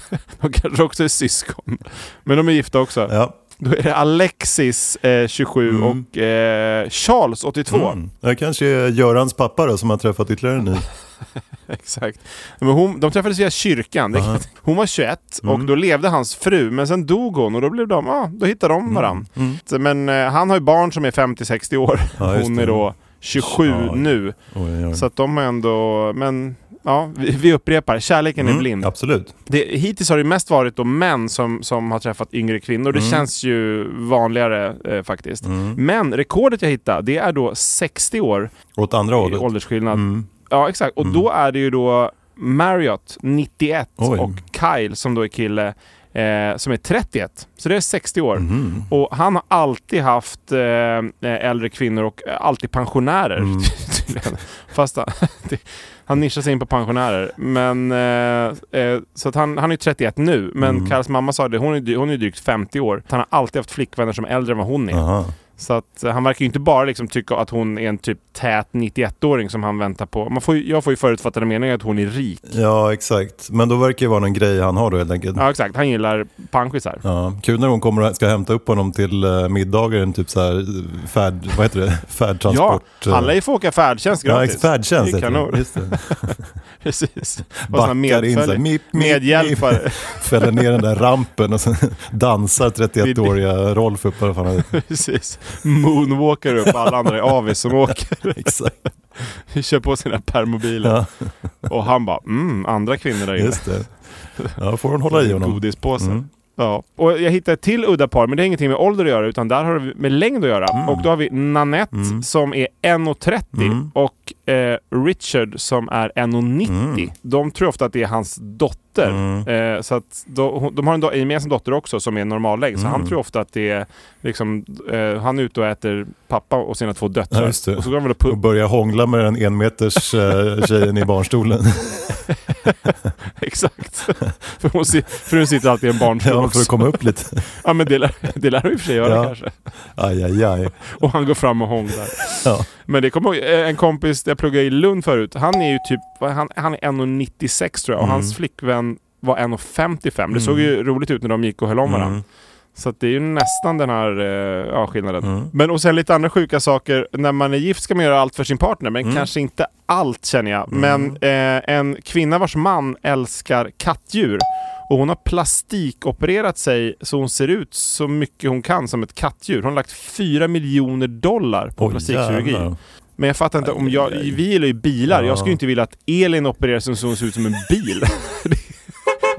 de kanske också är syskon. Men de är gifta också. Ja. Då är det Alexis, eh, 27 och eh, Charles, 82. Mm. Det kanske är Görans pappa då som har träffat ytterligare ny. Exakt. Men hon, de träffades via kyrkan. Aha. Hon var 21 och Mm. då levde hans fru, men sen dog hon och då blev de, ja, då hittade de varandra. Mm. Men eh, han har ju barn som är 50-60 år. Ja, hon är då 27 Ja. nu. Oj, oj. Så att de är ändå, men ja, vi, vi upprepar, kärleken är Mm, blind. Absolut. Det, hittills har det mest varit då män som, som har träffat yngre kvinnor. Det Mm. känns ju vanligare eh, faktiskt. Mm. Men rekordet jag hittade, det är då 60 år Åt andra hållet. åldersskillnad. Mm. Ja, exakt. Och Mm. då är det ju då Marriott, 91, Oj. och Kyle som då är kille, eh, som är 31. Så det är 60 år. Mhm. Och han har alltid haft eh, äldre kvinnor och eh, alltid pensionärer. Mm. tydligen. Fast han, han nischar sig in på pensionärer. Men, eh, eh, så att han, han är 31 nu. Men Mm. Kyles mamma sa det, hon är, hon är drygt 50 år. Han har alltid haft flickvänner som är äldre än vad hon är. Aha. Så att eh, han verkar ju inte bara liksom tycka att hon är en typ tät 91-åring som han väntar på. Man får, jag får ju förutfattade meningar att hon är rik. Ja, exakt. Men då verkar det vara någon grej han har då helt enkelt. Ja exakt, han gillar panschisar. Ja, kul när hon kommer och ska hämta upp honom till uh, middagar, en typ så här eh, färd, vad heter det? Ja, Färdtransport. eh. han lär ju få åka färdtjänst Ja, gratis. ex- färdtjänst Det är kanon. Just det. Precis. Backar in så här, mip, mip, medhjälpare. mip. Fäller ner den där rampen och så dansar 31-åriga Rolf upp. Vad fan. Precis. Moonwalkar upp, alla andra är avis som åker. Exakt. Kör på sina permobiler. Ja, Och han bara, mm, andra kvinnor där inne. just det. Ja, får hon hålla i honom. Godispåse. Mm. Ja. Och jag hittade ett till udda par, men det har ingenting med ålder att göra, utan där har det med längd att göra. Mm. Och då har vi Nanette Mm. som är 1,30 Mm. och eh, Richard som är 1,90. Mm. De tror ofta att det är hans dotter. Mm. Eh, så att då, de har en, do- en gemensam dotter också som är normallängd. Så Mm. han tror ofta att det är liksom, eh, han är ute och äter pappa och sina två döttrar. Ja. Och så går de väl och Och pu- börja hångla med den enmeters uh, tjejen i barnstolen. Exakt. för hon, för hon sitter alltid i en barnstol ja, för att komma upp lite. Ja men det lär, det lär hon i och för sig göra Ja. kanske. Aj, aj, aj. Och han går fram och hånglar. Ja. Men det kommer eh, en kompis jag pluggade i Lund förut. Han är ju typ, han, han är 1,96 tror jag. Och Mm. hans flickvän var 1,55. Det såg ju roligt ut när de gick och höll om varandra. Så det är ju nästan den här eh, ja, skillnaden. Mm. Men och sen lite andra sjuka saker. När man är gift ska man göra allt för sin partner, men Mm. kanske inte allt känner jag. Mm. Men eh, en kvinna vars man älskar kattdjur och hon har plastikopererat sig så hon ser ut så mycket hon kan som ett kattdjur. Hon har lagt 4 miljoner dollar på Oj, plastikkirurgi. jävlar. Men jag fattar inte, om jag, vi gillar ju bilar. Ja. Jag skulle inte vilja att Elin opererar sig så hon ser ut som en bil.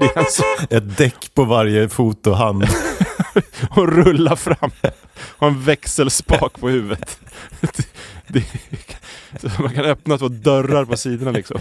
det, är en så, Ett däck på varje fot och rulla fram. Har en växelspak på huvudet. Det, det, man kan öppna två dörrar på sidorna liksom.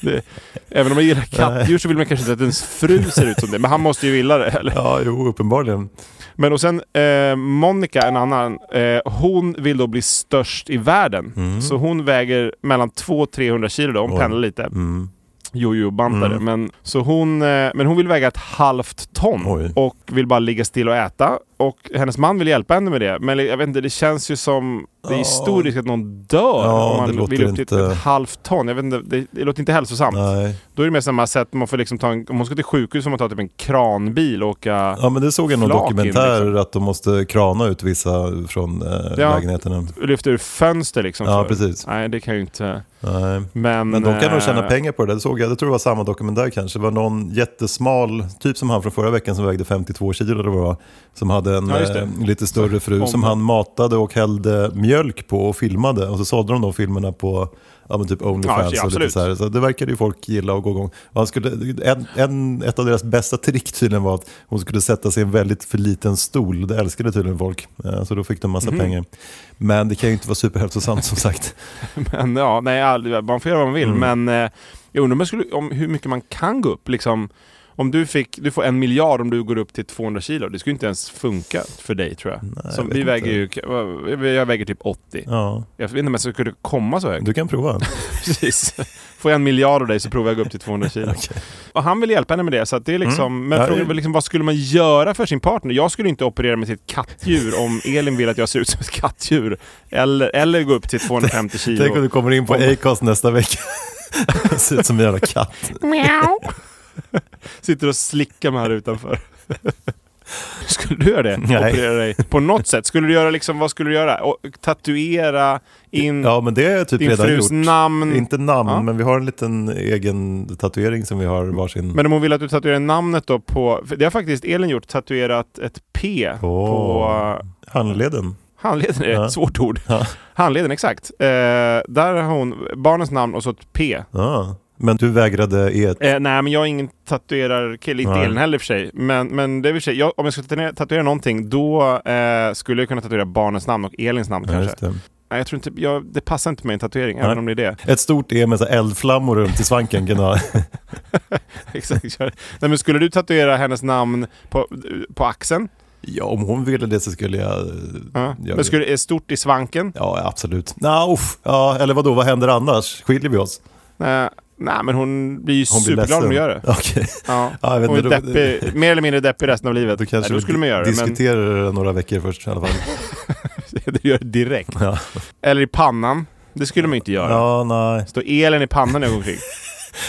Det, även om man gillar kattdjur så vill man kanske inte att ens fru ser ut som det. Men han måste ju vilja det. Eller? Ja, jo, uppenbarligen. Men och sen eh, Monica, en annan, eh, hon vill då bli störst i världen. Mm. Så hon väger mellan 200-300 kilo då, hon Oj. pendlar lite. Mm. Jojo-bantare. Mm. Men, så hon, eh, men hon vill väga ett halvt ton Oj. och vill bara ligga still och äta. Och hennes man vill hjälpa henne med det. Men jag vet inte, det känns ju som... Det är Ja. stor risk att någon dör Ja, om det man vill upp till inte- ett halvt ton. Jag vet inte, det, det låter inte hälsosamt. Nej. Då är det mer samma sätt, man får liksom ta en, om hon ska till sjukhus får man ta typ en kranbil och åka... Ja, men det såg jag i någon in, dokumentär liksom. att de måste krana ut vissa från eh, Ja. lägenheterna. lyfter ur fönster liksom. Ja, för- precis. Nej, det kan ju inte... Nej. Men, Men de kan nog tjäna eh, pengar på det. Det såg jag, det tror jag var samma dokumentär kanske. Det var någon jättesmal, typ som han från förra veckan som vägde 52 kilo eller vad det var. Som hade en Ja, eh, lite större fru Om som han matade och hällde mjölk på och filmade. Och så sålde de de filmerna på ja, typ Onlyfans. Ja, och lite så, här. så det verkade ju folk gilla och gå igång. Och han skulle, en, en, ett av deras bästa trick tydligen var att hon skulle sätta sig i en väldigt för liten stol. Det älskade tydligen folk. Eh, Så då fick de massa Mhm. pengar. Men det kan ju inte vara superhälsosamt som sagt. Men ja, nej, man får göra vad man vill. Mm. Men eh, jag undrar om, skulle, om hur mycket man kan gå upp. Liksom, om du, fick, du får en miljard om du går upp till 200 kilo. Det skulle inte ens funka för dig tror jag. Nej, Som, jag vi väger inte. ju, jag väger typ 80. Ja, Jag vet inte om jag skulle komma så högt. du kan prova. Precis. Får jag en miljard av dig så provar jag att gå upp till 200 kilo. Okej. Och han vill hjälpa henne med det. Så att det är liksom, Mm. Men Ja, frågan är liksom, vad skulle man göra för sin partner? Jag skulle inte operera med sitt kattdjur om Elin vill att jag ser ut som ett kattdjur. Eller, eller gå upp till 250 kilo. Tänk om du kommer in på Acast nästa vecka. Ser ut som en jävla katt. Sitter och slickar mig här utanför. Skulle du göra det? Nej. Operera dig på något sätt? Skulle du göra liksom, vad skulle du göra? Och tatuera in Ja, men det jag typ din redan frus gjort. namn? Inte namn, Ja. men vi har en liten egen tatuering som vi har varsin. Men om hon vill att du tatuerar namnet då på... Det har faktiskt Elin gjort, tatuerat ett P på Åh. uh, Handleden. handleden. Är Ja. ett svårt ord. Ja. Handleden, exakt. Eh, där har hon barnens namn och så ett P. Ja. Men du vägrade E. Eh, nej, men jag är ingen tatuerarkille, inte. Elin heller i för sig. Men, men det är i för sig, jag, om jag ska tatuera, någonting, då eh, skulle jag kunna tatuera barnens namn och Elins namn Ja, kanske. det. Nej, jag tror inte, jag, det passar inte med en tatuering, Nej. även om det är det. Ett stort E med så eldflammor runt i svanken. Kan ha. Exakt. Nej, men skulle du tatuera hennes namn på, på axeln? ja, om hon ville det så skulle jag Ja. Men det. skulle, är stort i svanken? Ja, absolut. Nå, uff. ja, eller vadå, vad händer annars? Skiljer vi oss? Nej, nej, men hon blir ju Hon blir superglad om du gör det. Okej. Ja. Ja, jag vet Hon är då- deppig, mer eller mindre deppig resten av livet. Då kanske nej, då skulle man göra det, men diskuterar det några veckor först i alla fall. du gör det direkt. Ja, Eller i pannan. Det skulle man inte göra. ja nej. Stå elen i pannan när jag går omkring.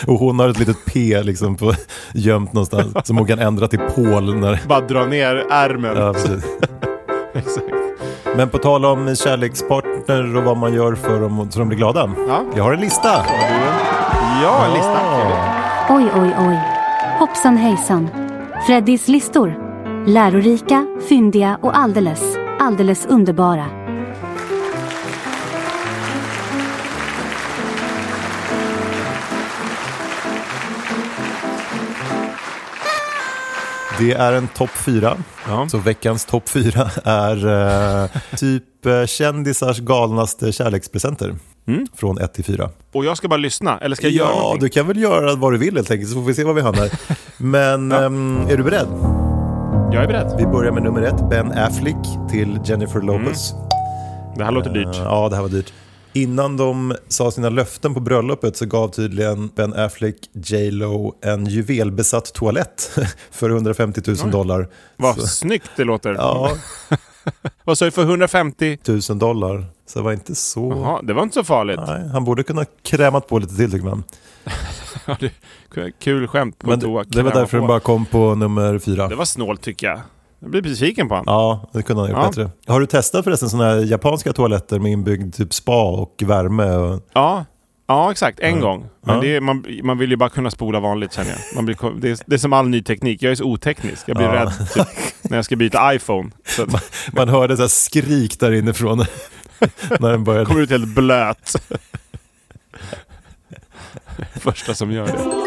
Och hon har ett litet P liksom på, gömt någonstans som hon kan ändra till Paul när... Bara dra ner ärmen. Ja. Exakt. Men på tal om kärlekspartner och vad man gör för dem så de blir glada. Ja. Jag har en lista. Ja, en lista. Oj, oj, oj. Hoppsan hejsan. Freddys listor. Lärorika, fyndiga och alldeles, alldeles underbara. Det är en topp fyra. Ja. Så veckans topp fyra är eh, typ eh, kändisars galnaste kärlekspresenter. Mm. Från 1 till 4. Och jag ska bara lyssna, eller ska jag göra Ja, någonting? du kan väl göra vad du vill helt enkelt så får vi se var vi hamnar. Men ehm, är du beredd? Jag är beredd. Vi börjar med nummer ett, Ben Affleck till Jennifer Lopez. Det här låter dyrt. Eh, Ja, det här var dyrt. Innan de sa sina löften på bröllopet så gav tydligen Ben Affleck J Lo en juvelbesatt toalett för 150 000 dollar. Vad Så- snyggt det låter. Ja, Vad sa du för 150? 1000 dollar. Så det var inte så... Jaha, det var inte så farligt. Nej, han borde kunna krämat på lite till tycker man. Kul skämt på Men toa. det, var därför på. den bara kom på nummer fyra. Det var snålt tycker jag. Jag blir besviken på honom. Ja, det kunde han ha gjort Ja. bättre. Har du testat förresten sådana här japanska toaletter med inbyggd typ spa och värme? Och... Ja, ja exakt. En Ja. gång. Men det är, man, man vill ju bara kunna spola vanligt känner jag. Man blir, det, är, det är som all ny teknik. Jag är så oteknisk. Jag blir Ja. rädd typ, när jag ska byta iPhone. Så att, Man hörde så här skrik där inifrån när den började. kommer ut helt blöt. Första som gör det.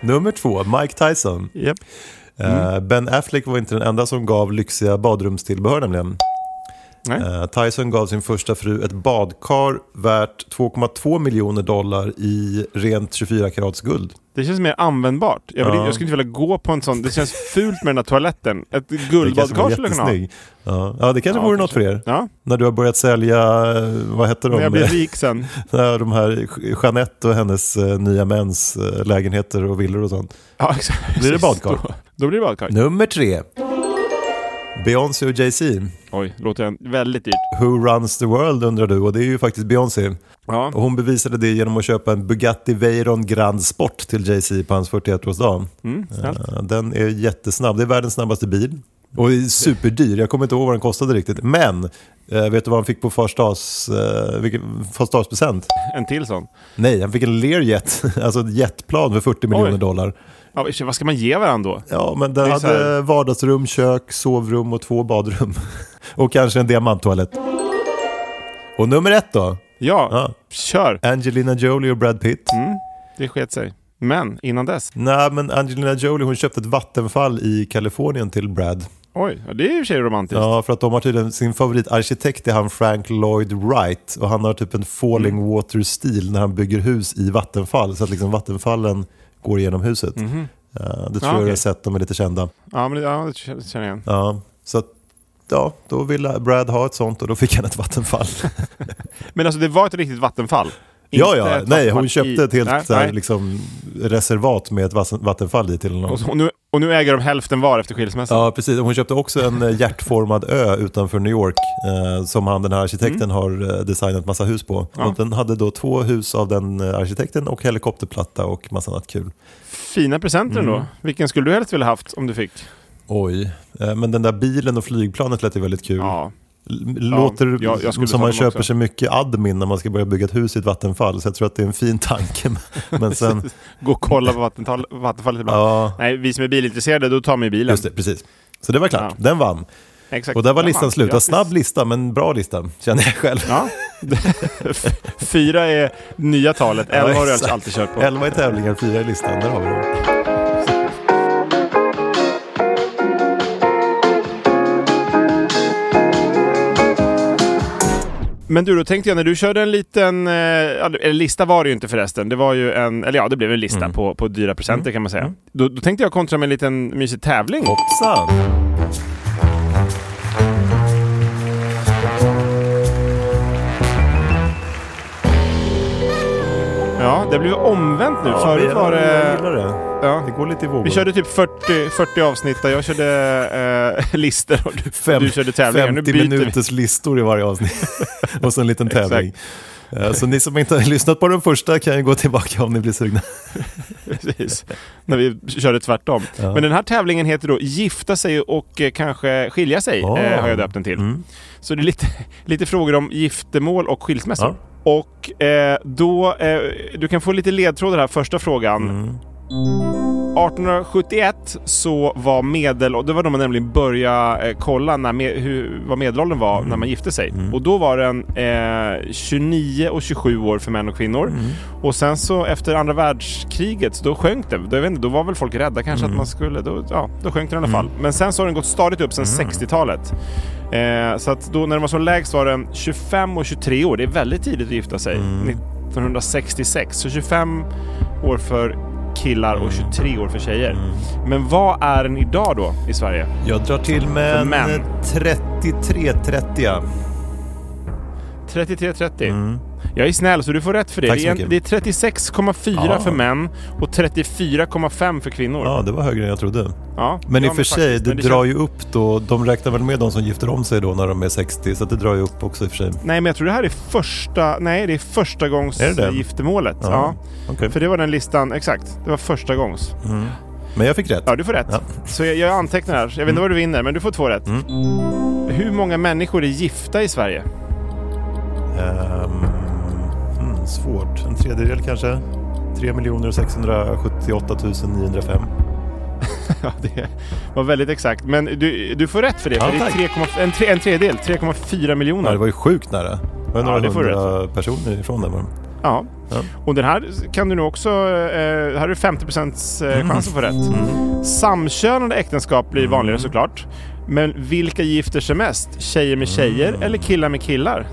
Nummer två, Mike Tyson. Yep. Eh, Ben Affleck var inte den enda som gav lyxiga badrumstillbehör nämligen. Nej. Eh, Tyson gav sin första fru ett badkar värt 2,2 miljoner dollar i rent 24 karats guld. Det känns mer användbart. Jag, vill, Ja. jag skulle inte vilja gå på en sån. Det känns fult med den här toaletten. Ett guldbadkar skulle jag kunna ha. Ja, ja, det kanske Ja, vore något för er. Ja, När du har börjat sälja, eh, vad heter de? när jag blir rik sen. De här Jeanette och hennes eh, nya mäns eh, lägenheter och villor och sånt. Ja, exakt. Blir det badkar? Då, då blir det badkar. Nummer tre. Beyoncé och Jay-Z. Oj, låter väldigt dyrt. Who runs the world undrar du och det är ju faktiskt Beyoncé. Ja. Och hon bevisade det genom att köpa en Bugatti Veyron Grand Sport till Jay-Z på hans 41-årsdag. Mm. Eh, Den är jättesnabb, det är världens snabbaste bil. Och är superdyr, jag kommer inte ihåg vad den kostade riktigt. Men, eh, vet du vad han fick på fars dags, eh, vilken? En till sån. Nej, han fick en Learjet, alltså ett jetplan för 40 miljoner dollar. Ja, vad ska man ge varandra då? Ja, men den hade här- vardagsrum, kök, sovrum och två badrum. och kanske en diamanttoalett. Och nummer ett då? Ja, Ja. kör. Angelina Jolie och Brad Pitt. Mm, det sket sig. Men innan dess. Nej, men Angelina Jolie hon köpte ett vattenfall i Kalifornien till Brad. Oj, det är i och för sig romantiskt. Ja, för att de har tydligen sin favoritarkitekt är han Frank Lloyd Wright och han har typ en falling Mm. water-stil när han bygger hus i vattenfall så att liksom vattenfallen går igenom huset. Mhm. Ja, det tror Ja, jag okej. har sett, de är lite kända. Ja, men det, ja, det känner jag igen. Ja, så att, ja, då ville Brad ha ett sånt och då fick han ett vattenfall. Men alltså det var ett riktigt vattenfall? ja, ja, nej, hon köpte ett helt Nej, så här, nej. liksom, reservat med ett vattenfall i till honom. Och, så- och, nu, och nu äger de hälften var efter skilsmässan. Ja, precis. Hon köpte också en eh, hjärtformad ö utanför New York eh, som han, den här arkitekten har eh, designat massa hus på. Mm. Ja. Och den hade då två hus av den eh, arkitekten och helikopterplatta och massa annat kul. Fina presenter Mm. ändå. Vilken skulle du helst vilja haft om du fick? Oj, eh, men den där bilen och flygplanet lät ju väldigt kul. Ja. Låter Ja, jag- jag som man köper också. sig mycket admin när man ska börja bygga ett hus i ett vattenfall. Så jag tror att det är en fin tanke. Men sen, Gå och kolla på vattenfallet ibland. ja, Nej, vi som är bilintresserade, då tar man ju bilen. just det, precis. Så det var klart, Ja. den vann. Exakt. Och där var Ja, listan slut. Grattis. Snabb lista, men bra lista, känner jag själv. Ja. Fyra är nya talet, elva har du alltså alltid kört på. 11 i tävlingar, 4 i listan. Där har vi det. Men du, då tänkte jag när du körde en liten, eh, eller lista var det ju inte förresten, det var ju en, eller ja det blev en lista Mm. på, på dyra presenter kan man säga. Då, då tänkte jag kontra med en liten mysig tävling. Hoppsan! Det blev omvänt nu. Ja, Förut jag- var Jag det... gillar det. Ja. Det går lite i vågor. Vi körde typ 40, 40 avsnitt där jag körde eh, listor och du, Fem- du körde tävlingar. Nu 50 byter vi. minuters listor i varje avsnitt. och så en liten tävling. Eh, Så ni som inte har lyssnat på den första kan ju gå tillbaka om ni blir sugna. Precis. När vi körde tvärtom. Ja. Men den här tävlingen heter då Gifta sig och eh, kanske skilja sig, eh, har jag döpt den till. Mm. Så det är lite, lite frågor om giftermål och skilsmässor. Ja. Och eh, då, eh, du kan få lite ledtrådar här, första frågan. Mm. 1871 så var medel, och det var då man nämligen började eh, kolla när, med, hur, vad medelåldern var när man gifte sig. Och då var den eh, 29 och 27 år för män och kvinnor. Och sen så efter andra världskriget, så då sjönk den. Då, jag vet inte, då var väl folk rädda kanske att man skulle, då, ja, då sjönk den i alla fall. Men sen så har den gått stadigt upp sen 60-talet. Eh, så att då när den var som lägst var den 25 och 23 år. Det är väldigt tidigt att gifta sig. 1966. Så 25 år för killar och 23 år för tjejer. Men vad är den idag då i Sverige? Jag drar till med en män. 33-30. 33-30. Mm. Jag är snäll så du får rätt för det. Tack Det så är, mycket. det är 36,4 Ja. för män och 34,5 för kvinnor. Ja, det var högre än jag trodde. Ja, Men i och för sig, det, drar ju upp då. De räknar väl med de som gifter om sig då när de är 60, så att det drar ju upp också i och för sig. Nej, men jag tror det här är första... Nej, det är första gångs Är det det? giftermålet. Ja. Ja, okej. För det var den listan, exakt. Det var första gångs. Men jag fick rätt. Ja, du får rätt. Ja. Så jag, jag antecknar här. Jag vet inte vad du vinner, men du får två rätt. Mm. Hur många människor är gifta i Sverige? Ehm, svårt. En tredjedel kanske? 3 678 905. Ja, det var väldigt exakt. Men du, du får rätt för det. Ja, för det är tack. 3,5 en, tre, en tredjedel, 3,4 miljoner. Ja, det var ju sjukt nära. Det var Ja, några det får du hundra personer ifrån där. Ja. Ja. Och den här kan du nu också... Eh, här är det 50 eh, chans att få rätt. Samkönade äktenskap blir vanligare såklart. Men vilka gifter sig mest? Tjejer med tjejer eller killar med killar?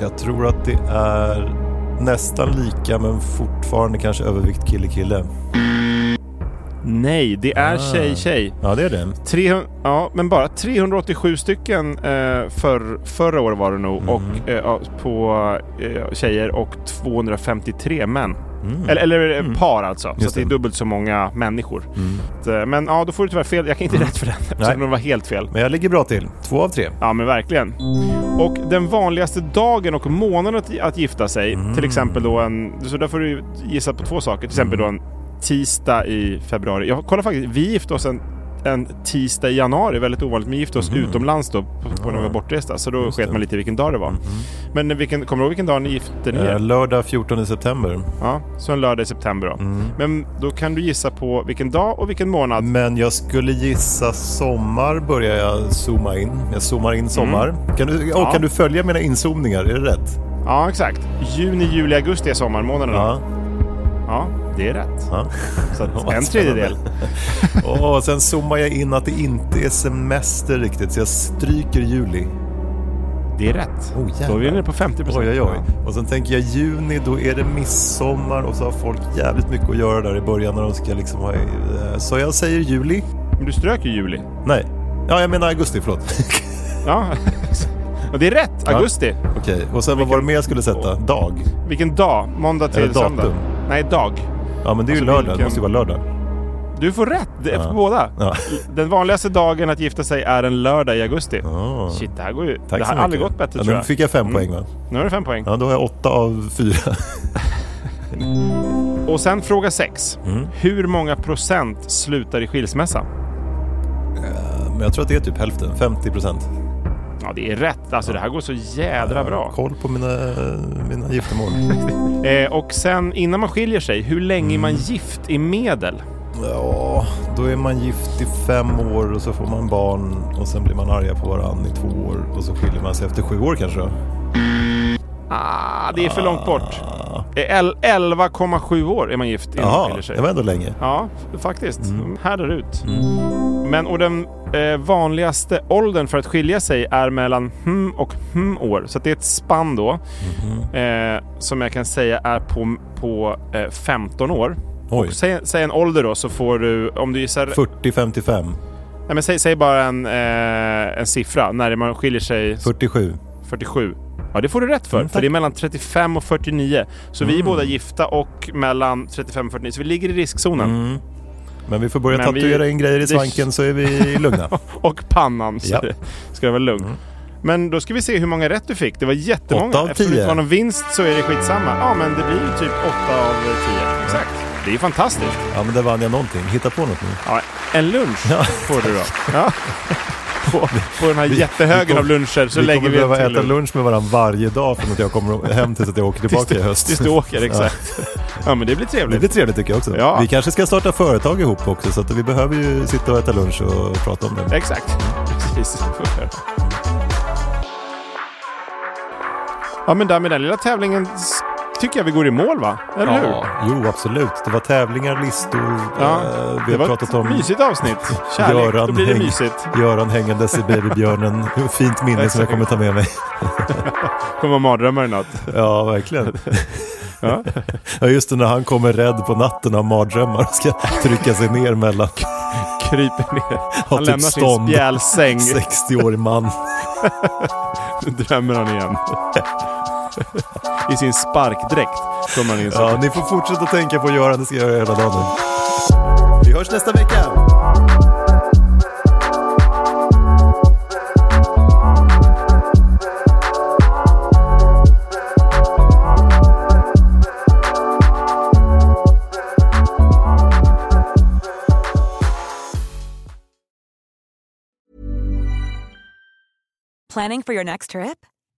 Jag tror att det är nästan lika men fortfarande kanske övervikt kille-kille. Nej, det är Ah. tjej-tjej. Ja, det är det. 300, ja, men bara 387 stycken eh, för, förra året var det nog och, eh, på eh, tjejer och 253 män. Eller, eller eh, par alltså. Så Just att det är det. dubbelt så många människor. Så, eh, men ja, då får du tyvärr fel. Jag kan inte rätt för den eftersom den var helt fel. Men jag ligger bra till. Två av tre. Ja, men verkligen. Och den vanligaste dagen och månaden att, att gifta sig, till exempel då en... Så där får du gissa på två saker. Till exempel då en tisdag i februari. Jag kollar faktiskt, vi gifte oss en, en tisdag i januari, väldigt ovanligt. Men gifte oss utomlands då på, på när vi var bortresta. Så då sket man lite vilken dag det var. Men vilken, kommer du ihåg vilken dag ni gifte ni Eh, er? lördag 14 september. Ja, så en lördag i september då. Men då kan du gissa på vilken dag och vilken månad. Men jag skulle gissa sommar börjar jag zooma in. Jag zoomar in sommar. Kan, du, Ja. och kan du följa mina inzoomningar? Är det rätt? Ja, exakt. Juni, juli, augusti är sommarmånaderna. Ja. Ja, det är rätt. ja. Så en tredjedel. Och sen zoomar jag in att det inte är semester riktigt, så jag stryker juli. Det är rätt. Oh, då är vi nere på 50 Oj, oj, oj. Och sen tänker jag juni, då är det midsommar och så har folk jävligt mycket att göra där i början när de ska liksom ha... eh, Så jag säger juli. Men du strök ju juli. Nej. Ja, jag menar augusti, förlåt. Ja, och det är rätt. Augusti. Okej, och sen vad var det mer jag skulle sätta? Dag? Vilken dag? Måndag till Eller söndag? Nej, dag. Ja, men det är ju Alltså, lördag. Det vilken- måste ju vara lördag. Du får rätt det är Ja. på båda. Ja. Den vanligaste dagen att gifta sig är en lördag i augusti. Ah. Shit, det här går ju... Tack det har aldrig gått bättre ja, tror Nu jag. fick jag fem Mm. poäng va? Nu har du fem poäng. Ja, då har jag åtta av fyra. Och sen fråga sex. Mm. Hur många procent slutar i skilsmässa? Men jag tror att det är typ hälften, 50 procent. Ja, det är rätt. Alltså det här går så jädra bra. Koll på mina, mina giftermål. Eh, och sen innan man skiljer sig, hur länge är man Mm. gift i medel? Ja, då är man gift i fem år och så får man barn och sen blir man arga på varandra i två år och så skiljer man sig efter sju år kanske. Ah, det är för långt bort. Eh, el- 11,7 år är man gift innan man skiljer sig. det var ändå länge. Ja, faktiskt. Mm. Härdar ut. Men och den eh, vanligaste åldern för att skilja sig är mellan hm och hm år. Så det är ett spann då. Mm-hmm. Eh, som jag kan säga är på, på eh, 15 år. Oj. Och säg, säg en ålder då så får du, om du gissar... 40-55, Nej men säg, säg bara en, eh, en siffra när man skiljer sig 47. 47. Ja, det får du rätt för. Mm, för det är mellan 35 och 49. Så vi är Mm. båda gifta och mellan 35 och 49. Så vi ligger i riskzonen. Mm. Men vi får börja Men vi- tatuera in grejer i det- svanken så är vi lugna. Och pannan. Så Ja. det ska det vara lugnt. Men då ska vi se hur många rätt du fick. Det var jättemånga. Åtta av Eftersom det inte var någon vinst så är det skitsamma. Ja, men det blir ju typ 8 av 10. Exakt. Det är ju fantastiskt. Ja, men där vann jag någonting. Hitta på något nu. Ja, en lunch Ja. får du då. Ja. På, på den här Vi- jättehögen vi kom- av luncher så vi lägger kommer vi en behöva äta lunch med varandra varje dag från att jag kommer hem tills att jag åker Tills tillbaka du, i höst. tills du åker, exakt. Ja, men det blir Det trevligt. blir trevligt tycker jag också. Ja. Vi kanske ska starta företag ihop också så att vi behöver ju sitta och äta lunch och prata om det. Exakt. Precis. Ja, men där med den lilla tävlingen tycker jag vi går i mål, va? Eller hur? Ja, jo absolut. Det var tävlingar, listor, Ja, eh, vi det har var pratat ett om mysigt avsnitt. Kärlek, då blir det häng- mysigt. Göran hängandes i babybjörnen. Fint minne som jag kommer ta med mig. kommer vara mardrömmar i natt. Ja, verkligen. Ja. Ja, just det, när han kommer rädd på natten av mardrömmar och ska trycka sig ner mellan Kryper ner. Han typ lämnar sin stånd. spjälsäng. 60-årig man. Nu drömmer han igen. I sin sparkdräkt kommer han in. så. Ja, ni får fortsätta tänka på Göran, det ska jag göra hela dagen. Vi hörs nästa vecka! Planning for your next trip?